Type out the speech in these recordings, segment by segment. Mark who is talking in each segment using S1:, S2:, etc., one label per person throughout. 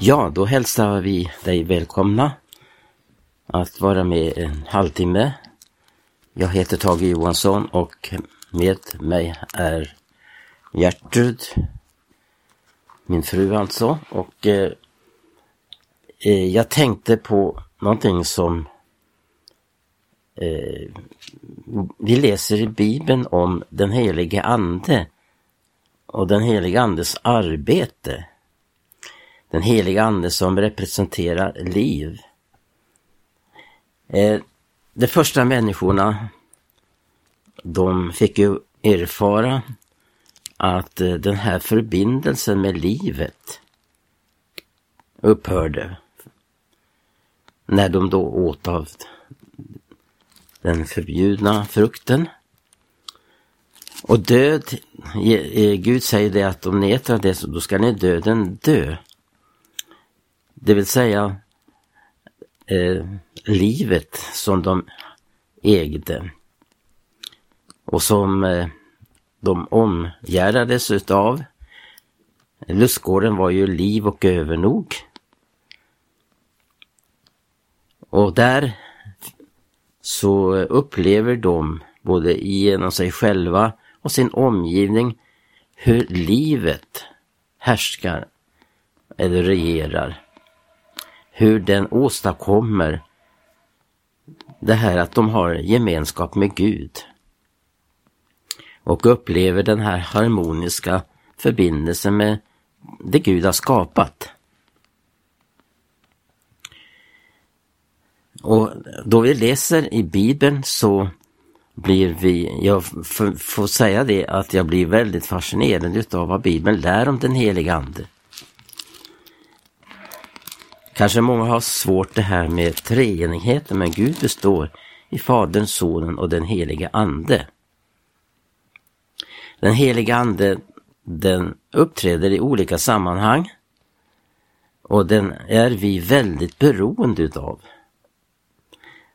S1: Ja, då hälsar vi dig välkomna att vara med en halvtimme. Jag heter Tage Johansson och med mig är Gertrud, min fru alltså. Och eh, eh jag tänkte på någonting som eh, vi läser i Bibeln om den helige Ande och den helige Andes arbete. Den heliga Ande som representerar liv. Eh, de första människorna, de fick ju erfara att eh, den här förbindelsen med livet upphörde. När de då åt av den förbjudna frukten. Och död, eh, Gud säger det att om ni äter av det så då ska ni döden dö. Det vill säga eh, livet som de ägde och som eh, de omgärdades utav. Lustgården var ju liv och övernog. Och där så upplever de både genom sig själva och sin omgivning hur livet härskar eller regerar hur den åstadkommer det här att de har gemenskap med Gud. Och upplever den här harmoniska förbindelsen med det Gud har skapat. Och då vi läser i Bibeln så blir vi, jag får säga det, att jag blir väldigt fascinerad utav vad Bibeln lär om den heliga Ande. Kanske många har svårt det här med treenigheten, men Gud består i Fadern, Sonen och den helige Ande. Den heliga Ande, den uppträder i olika sammanhang och den är vi väldigt beroende utav.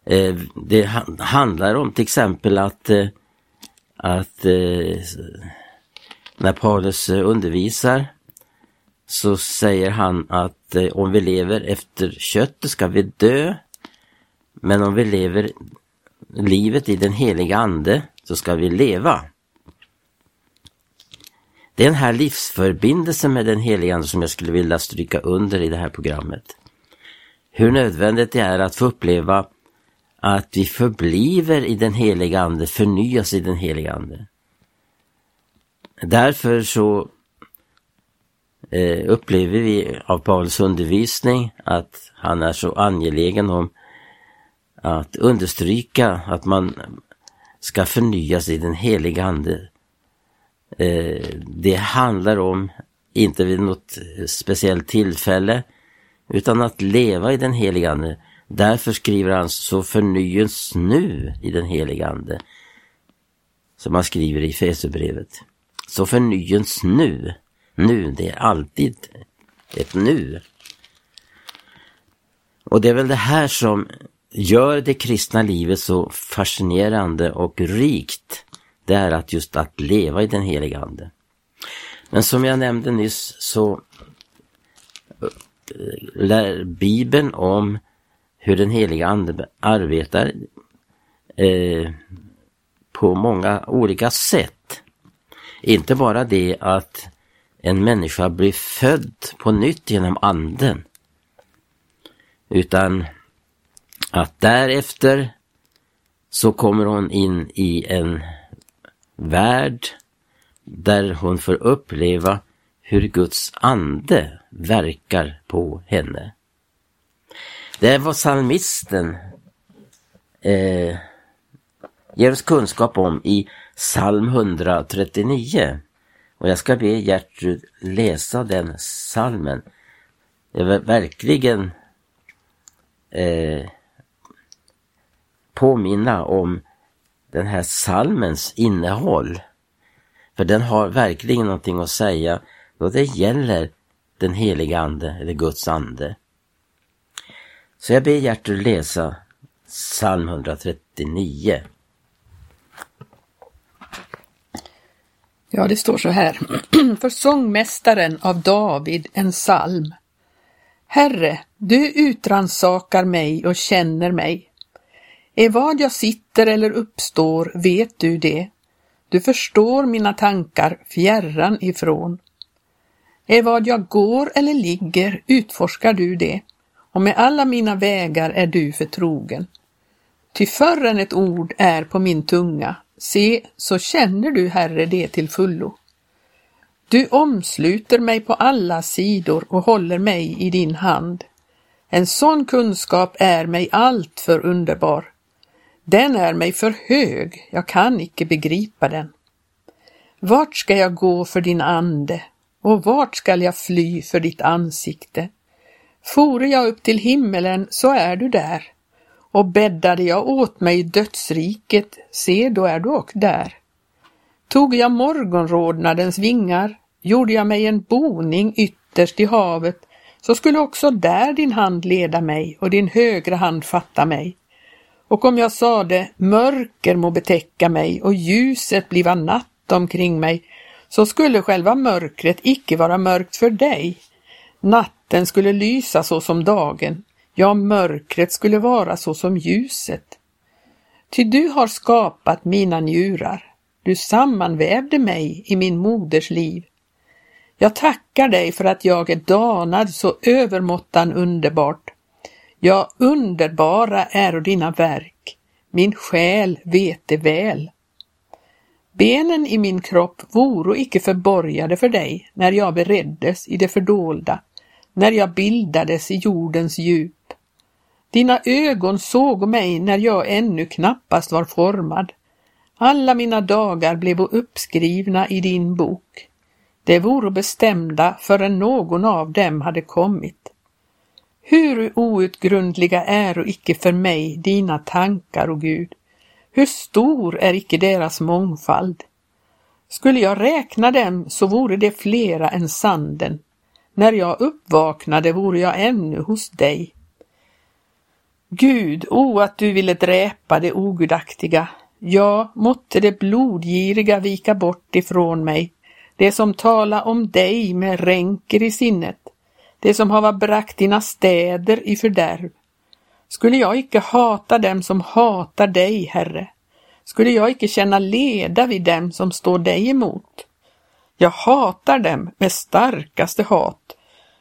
S1: Eh, det handlar om till exempel att, eh, att eh, när Paulus undervisar så säger han att eh, om vi lever efter köttet ska vi dö. Men om vi lever livet i den heliga ande så ska vi leva. Det är den här livsförbindelsen med den heliga ande som jag skulle vilja stryka under i det här programmet. Hur nödvändigt det är att få uppleva att vi förbliver i den heliga ande, förnyas i den heliga ande. Därför så eh, upplever vi av Paulus undervisning att han är så angelägen om att understryka att man ska förnyas i den heliga Ande. Eh, det handlar om, inte vid något speciellt tillfälle, utan att leva i den heliga Ande. Därför skriver han så förnyas nu i den heliga Ande. Som han skriver i Fesebrevet. Så förnyas nu nu. Det är alltid ett nu. Och det är väl det här som gör det kristna livet så fascinerande och rikt. Det är att just att leva i den heliga Ande. Men som jag nämnde nyss så eh, lär Bibeln om hur den heliga Ande arbetar eh, på många olika sätt. Inte bara det att en människa blir född på nytt genom anden. Utan att därefter så kommer hon in i en värld där hon får uppleva hur Guds ande verkar på henne. Det är vad psalmisten eh, ger oss kunskap om i psalm 139. Och jag ska be Gertrud läsa den salmen. Det är verkligen eh, påminna om den här salmens innehåll. För den har verkligen någonting att säga då det gäller den heliga ande, eller Guds ande. Så jag ber Gertrud läsa psalm 139.
S2: Ja, det står så här. För sångmästaren av David en psalm. Herre, du utransakar mig och känner mig. Är vad jag sitter eller uppstår vet du det. Du förstår mina tankar fjärran ifrån. Är vad jag går eller ligger utforskar du det, och med alla mina vägar är du förtrogen. Ty förr än ett ord är på min tunga, se, så känner du, Herre, det till fullo. Du omsluter mig på alla sidor och håller mig i din hand. En sån kunskap är mig allt för underbar. Den är mig för hög, jag kan icke begripa den. Vart ska jag gå för din ande och vart skall jag fly för ditt ansikte? Fore jag upp till himmelen så är du där och bäddade jag åt mig dödsriket, se då är du och där. Tog jag morgonrodnadens vingar, gjorde jag mig en boning ytterst i havet, så skulle också där din hand leda mig och din högra hand fatta mig. Och om jag sade mörker må betäcka mig och ljuset bliva natt omkring mig, så skulle själva mörkret icke vara mörkt för dig. Natten skulle lysa så som dagen, ja, mörkret skulle vara så som ljuset. Ty du har skapat mina njurar, du sammanvävde mig i min moders liv. Jag tackar dig för att jag är danad så övermåttan underbart. Ja, underbara är dina verk, min själ vet det väl. Benen i min kropp voro icke förborgade för dig när jag bereddes i det fördolda, när jag bildades i jordens djup. Dina ögon såg mig när jag ännu knappast var formad. Alla mina dagar blev uppskrivna i din bok. Det vore bestämda förrän någon av dem hade kommit. Hur outgrundliga är icke för mig dina tankar, o Gud. Hur stor är icke deras mångfald? Skulle jag räkna dem så vore det flera än sanden. När jag uppvaknade vore jag ännu hos dig. Gud, o att du ville dräpa det ogudaktiga. Ja, måtte det blodgiriga vika bort ifrån mig, det som tala om dig med ränker i sinnet, det som hava bragt dina städer i fördärv. Skulle jag icke hata dem som hatar dig, Herre? Skulle jag icke känna leda vid dem som står dig emot? Jag hatar dem med starkaste hat.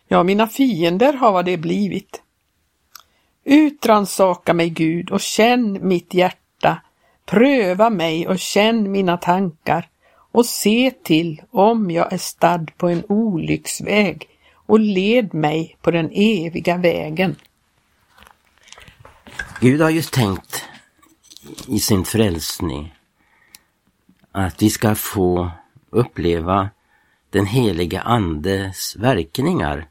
S2: Ja, mina fiender hava det blivit. Utransaka mig, Gud, och känn mitt hjärta. Pröva mig och känn mina tankar och se till om jag är stadd på en olycksväg och led mig på den eviga vägen.
S1: Gud har just tänkt i sin frälsning att vi ska få uppleva den heliga Andes verkningar.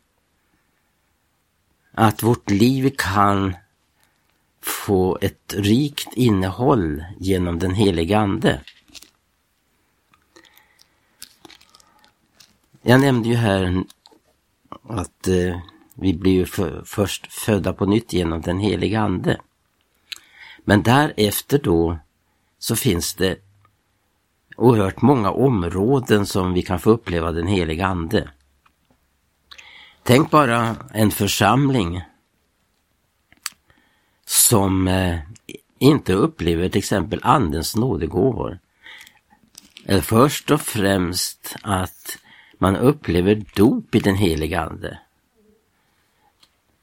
S1: Att vårt liv kan få ett rikt innehåll genom den helige Ande. Jag nämnde ju här att eh, vi blir ju för, först födda på nytt genom den heliga Ande. Men därefter då så finns det oerhört många områden som vi kan få uppleva den heliga Ande. Tänk bara en församling som eh, inte upplever till exempel Andens nådegåvor. Eh, först och främst att man upplever dop i den heliga Ande.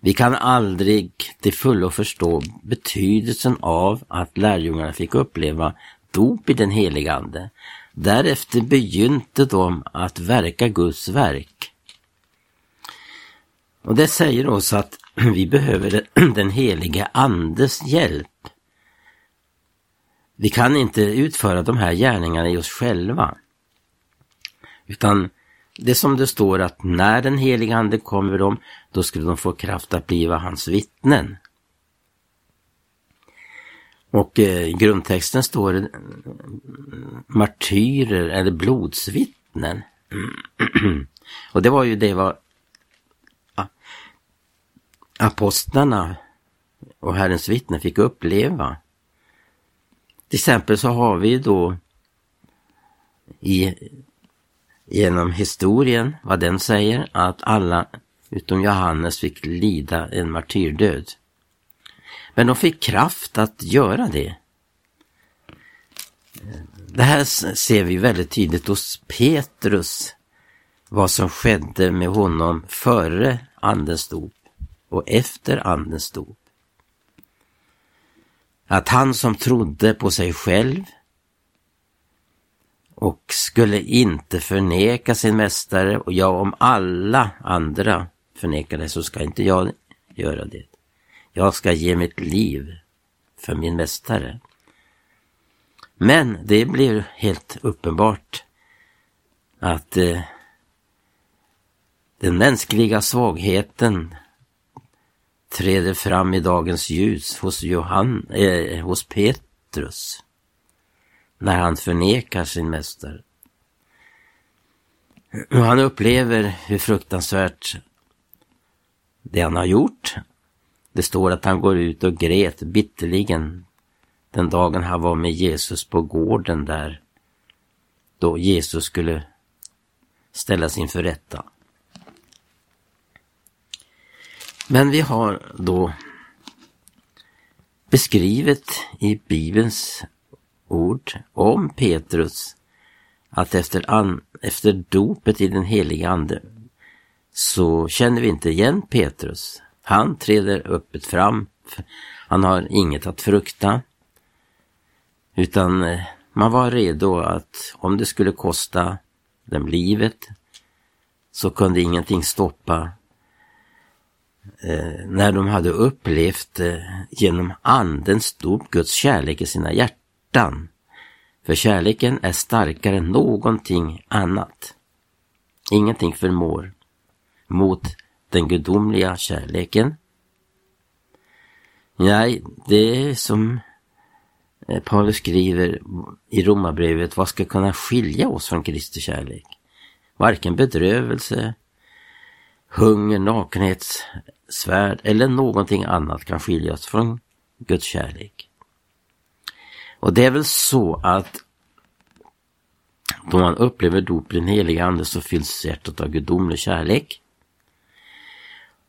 S1: Vi kan aldrig till fullo förstå betydelsen av att lärjungarna fick uppleva dop i den heliga Ande. Därefter begynte de att verka Guds verk. Och det säger oss att vi behöver den heliga Andes hjälp. Vi kan inte utföra de här gärningarna i oss själva. Utan det är som det står att när den heliga Ande kommer över dem, då skulle de få kraft att bliva hans vittnen. Och eh, i grundtexten står det mm, martyrer eller blodsvittnen. och det var ju det vad apostlarna och Herrens vittnen fick uppleva. Till exempel så har vi då i genom historien, vad den säger, att alla utom Johannes fick lida en martyrdöd. Men de fick kraft att göra det. Det här ser vi väldigt tydligt hos Petrus, vad som skedde med honom före andens dop och efter andens dop. Att han som trodde på sig själv och skulle inte förneka sin mästare och ja, om alla andra förnekar det så ska inte jag göra det. Jag ska ge mitt liv för min mästare. Men det blir helt uppenbart att eh, den mänskliga svagheten träder fram i dagens ljus hos, Johan, eh, hos Petrus när han förnekar sin mästare. Och han upplever hur fruktansvärt det han har gjort. Det står att han går ut och grät bitterligen den dagen han var med Jesus på gården där då Jesus skulle ställas inför rätta. Men vi har då beskrivet i Bibelns ord om Petrus att efter, an, efter dopet i den heliga Ande så känner vi inte igen Petrus. Han träder öppet fram. Han har inget att frukta. Utan eh, man var redo att om det skulle kosta dem livet så kunde ingenting stoppa Eh, när de hade upplevt eh, genom andens dop Guds kärlek i sina hjärtan. För kärleken är starkare än någonting annat. Ingenting förmår mot den gudomliga kärleken. Nej, det är som eh, Paulus skriver i Romarbrevet, vad ska kunna skilja oss från Kristi kärlek? Varken bedrövelse, hunger, nakenhet, svärd eller någonting annat kan skilja oss från Guds kärlek. Och det är väl så att då man upplever dop i den heliga Ande så fylls hjärtat av gudomlig kärlek.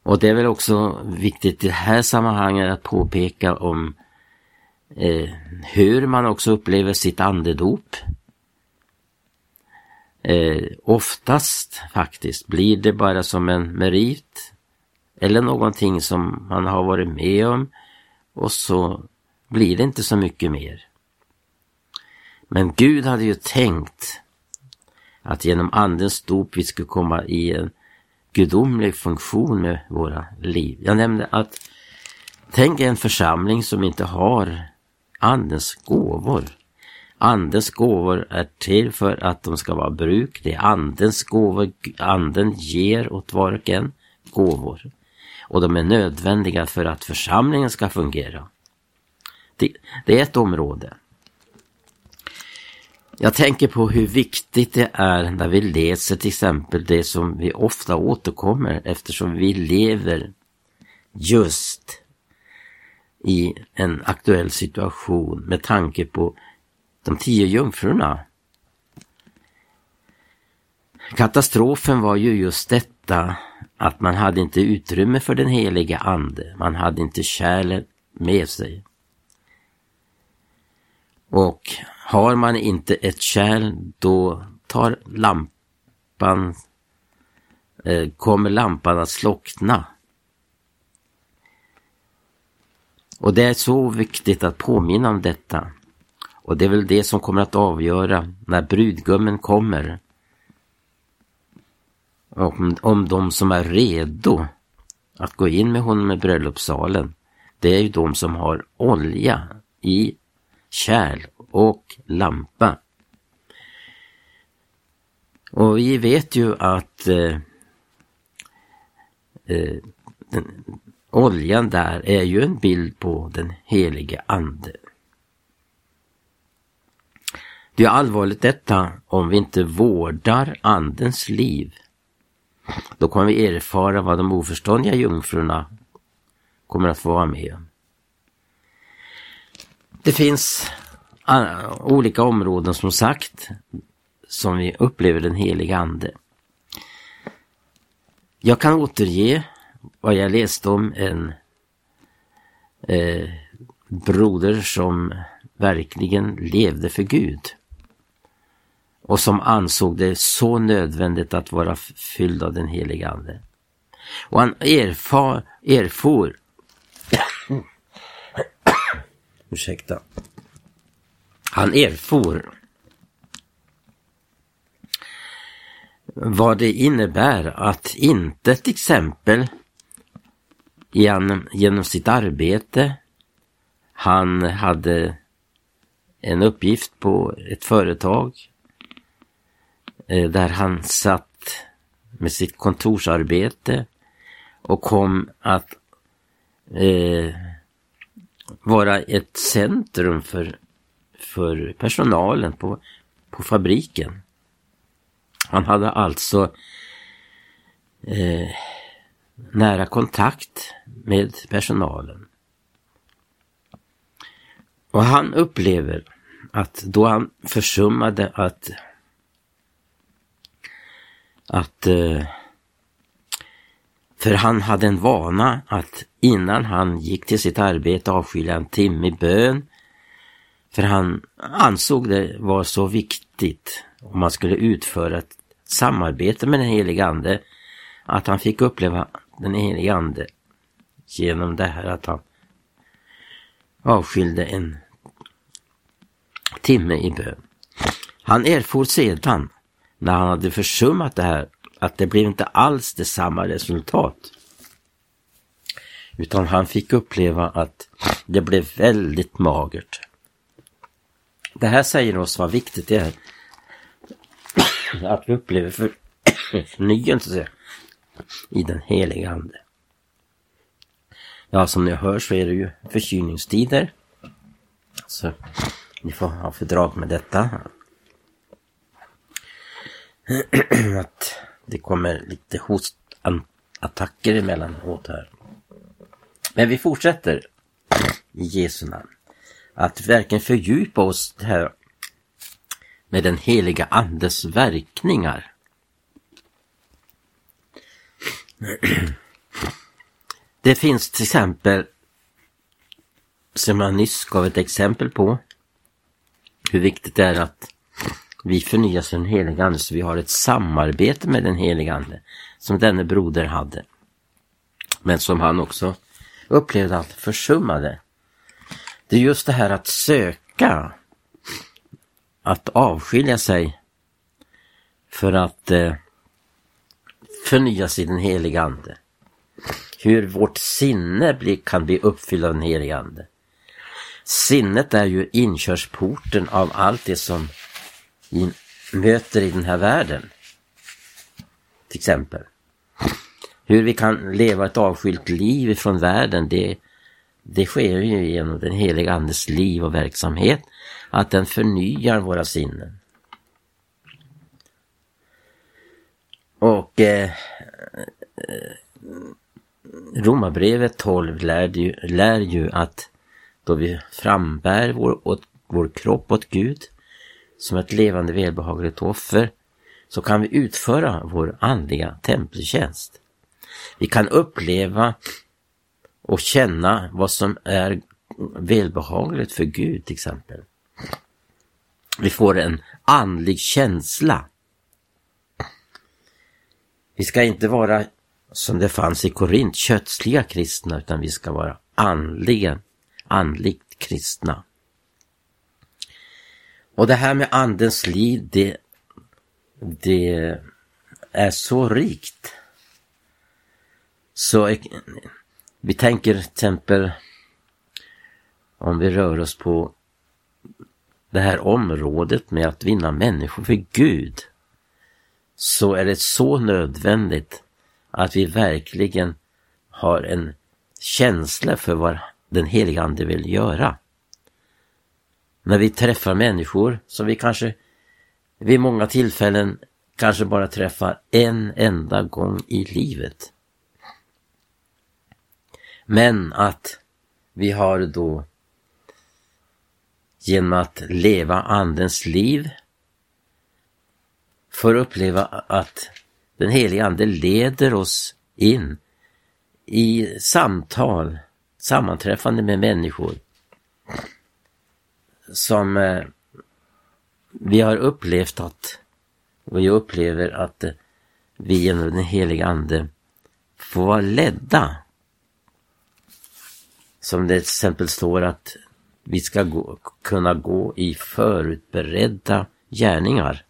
S1: Och det är väl också viktigt i det här sammanhanget att påpeka om eh, hur man också upplever sitt andedop. Eh, oftast faktiskt blir det bara som en merit eller någonting som man har varit med om och så blir det inte så mycket mer. Men Gud hade ju tänkt att genom Andens dop vi skulle komma i en gudomlig funktion med våra liv. Jag nämnde att tänk en församling som inte har Andens gåvor. Andens gåvor är till för att de ska vara bruk. Det är Andens gåvor. Anden ger åt var och en gåvor. Och de är nödvändiga för att församlingen ska fungera. Det, det är ett område. Jag tänker på hur viktigt det är när vi läser till exempel det som vi ofta återkommer eftersom vi lever just i en aktuell situation med tanke på de tio jungfrurna. Katastrofen var ju just detta att man hade inte utrymme för den heliga ande. Man hade inte kärlet med sig. Och har man inte ett kärl då tar lampan, eh, kommer lampan att slockna. Och det är så viktigt att påminna om detta. Och det är väl det som kommer att avgöra när brudgummen kommer. Om, om de som är redo att gå in med honom i bröllopssalen, det är ju de som har olja i kärl och lampa. Och vi vet ju att eh, eh, den, oljan där är ju en bild på den helige ande. Det är allvarligt detta om vi inte vårdar andens liv. Då kommer vi erfara vad de oförståndiga jungfrurna kommer att få vara med om. Det finns ah, olika områden som sagt som vi upplever den heliga ande. Jag kan återge vad jag läste om en eh, broder som verkligen levde för Gud. Och som ansåg det så nödvändigt att vara fylld av den heliga Ande. Och han erfar, erfor Ursäkta. Han erfor vad det innebär att inte till exempel genom, genom sitt arbete, han hade en uppgift på ett företag Eh, där han satt med sitt kontorsarbete och kom att eh, vara ett centrum för, för personalen på, på fabriken. Han hade alltså eh, nära kontakt med personalen. Och han upplever att då han försummade att att eh, för han hade en vana att innan han gick till sitt arbete avskilja en timme i bön. För han ansåg det var så viktigt om man skulle utföra ett samarbete med den helige Ande att han fick uppleva den helige Ande genom det här att han avskilde en timme i bön. Han erfor sedan, när han hade försummat det här, att det blev inte alls det samma resultat. Utan han fick uppleva att det blev väldigt magert. Det här säger oss vad viktigt det är att vi upplever för förnyelse i den heliga Ande. Ja, som ni hör så är det ju förkylningstider. Så ni får ha fördrag med detta. Att det kommer lite hostattacker emellanåt här. Men vi fortsätter i Jesu namn. Att verkligen fördjupa oss här med den heliga andes verkningar. Det finns till exempel, som jag nyss gav ett exempel på, hur viktigt det är att vi förnyas i den heliga Ande så vi har ett samarbete med den heliga Ande som denne broder hade. Men som han också upplevde att försummade. Det är just det här att söka, att avskilja sig för att eh, förnyas i den heliga Ande. Hur vårt sinne blir, kan bli uppfyllt av den heliga Ande. Sinnet är ju inkörsporten av allt det som vi möter i den här världen. Till exempel. Hur vi kan leva ett avskilt liv från världen, det, det sker ju genom den heliga Andes liv och verksamhet. Att den förnyar våra sinnen. Och eh, eh Romarbrevet 12 lär ju, lär ju att då vi frambär vår, åt, vår kropp åt Gud som ett levande välbehagligt offer så kan vi utföra vår andliga tempeltjänst. Vi kan uppleva och känna vad som är välbehagligt för Gud till exempel. Vi får en andlig känsla. Vi ska inte vara som det fanns i Korint, kötsliga kristna, utan vi ska vara andligen, andligt kristna. Och det här med andens liv, det, det är så rikt. Så vi tänker till exempel om vi rör oss på det här området med att vinna människor för Gud så är det så nödvändigt att vi verkligen har en känsla för vad den heliga Ande vill göra. När vi träffar människor som vi kanske vid många tillfällen kanske bara träffar en enda gång i livet. Men att vi har då genom att leva andens liv får uppleva att den heliga Ande leder oss in i samtal, sammanträffande med människor som eh, vi har upplevt att, och vi upplever att eh, vi genom den heliga Ande får vara ledda. Som det till exempel står att vi ska gå, kunna gå i förutberedda gärningar.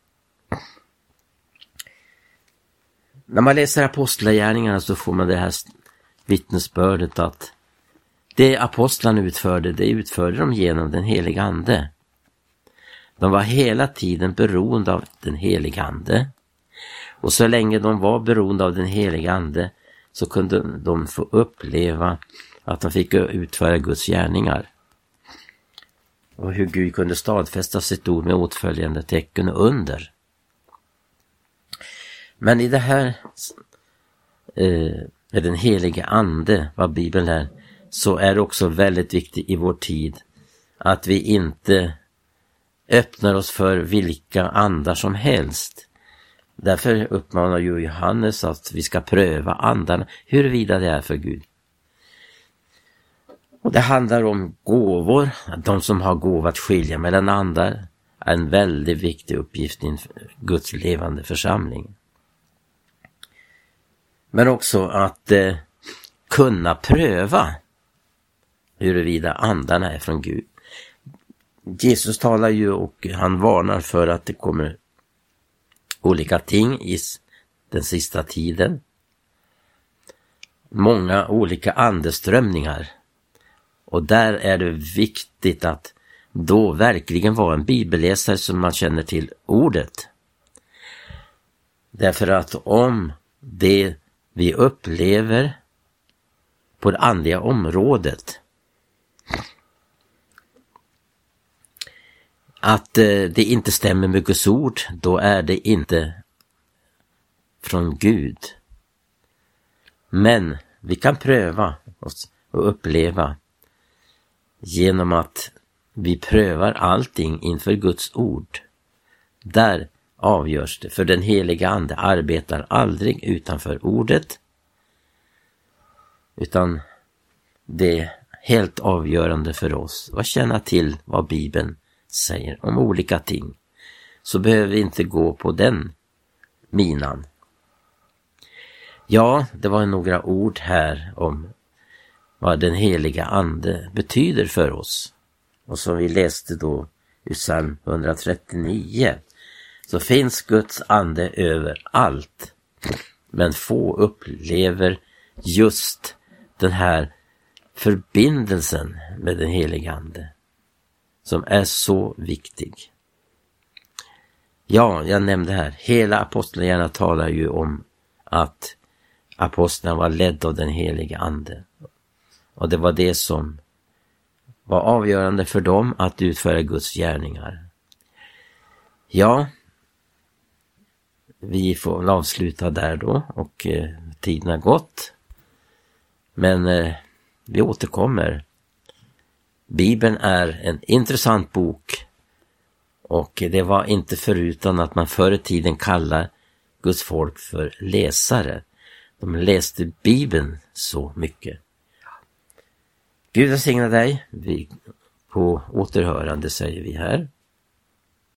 S1: När man läser Apostlagärningarna så får man det här vittnesbördet att det apostlarna utförde, det utförde de genom den heliga Ande. De var hela tiden beroende av den heliga Ande. Och så länge de var beroende av den heliga Ande så kunde de få uppleva att de fick utföra Guds gärningar. Och hur Gud kunde stadfästa sitt ord med åtföljande tecken och under. Men i det här eh, med den helige Ande, vad Bibeln är, så är det också väldigt viktigt i vår tid att vi inte öppnar oss för vilka andar som helst. Därför uppmanar ju Johannes att vi ska pröva andarna, huruvida det är för Gud. Och Det handlar om gåvor, de som har gåva att skilja mellan andar är en väldigt viktig uppgift i Guds levande församling. Men också att eh, kunna pröva huruvida andarna är från Gud. Jesus talar ju och han varnar för att det kommer olika ting i den sista tiden. Många olika andeströmningar. Och där är det viktigt att då verkligen vara en bibelläsare som man känner till ordet. Därför att om det vi upplever på det andliga området att eh, det inte stämmer med Guds ord, då är det inte från Gud. Men vi kan pröva oss och uppleva genom att vi prövar allting inför Guds ord. Där avgörs det, för den heliga Ande arbetar aldrig utanför ordet, utan det är helt avgörande för oss att känna till vad Bibeln säger om olika ting, så behöver vi inte gå på den minan. Ja, det var några ord här om vad den heliga Ande betyder för oss. Och som vi läste då i psalm 139 så finns Guds ande överallt. Men få upplever just den här förbindelsen med den helige Ande som är så viktig. Ja, jag nämnde här, hela apostlagärningarna talar ju om att apostlarna var ledda av den helige Ande. Och det var det som var avgörande för dem att utföra Guds gärningar. Ja, vi får avsluta där då och eh, tiden har gått. Men eh, vi återkommer Bibeln är en intressant bok och det var inte förutan att man förr i tiden kallade Guds folk för läsare. De läste Bibeln så mycket. Gud välsigne dig. Vi på återhörande säger vi här.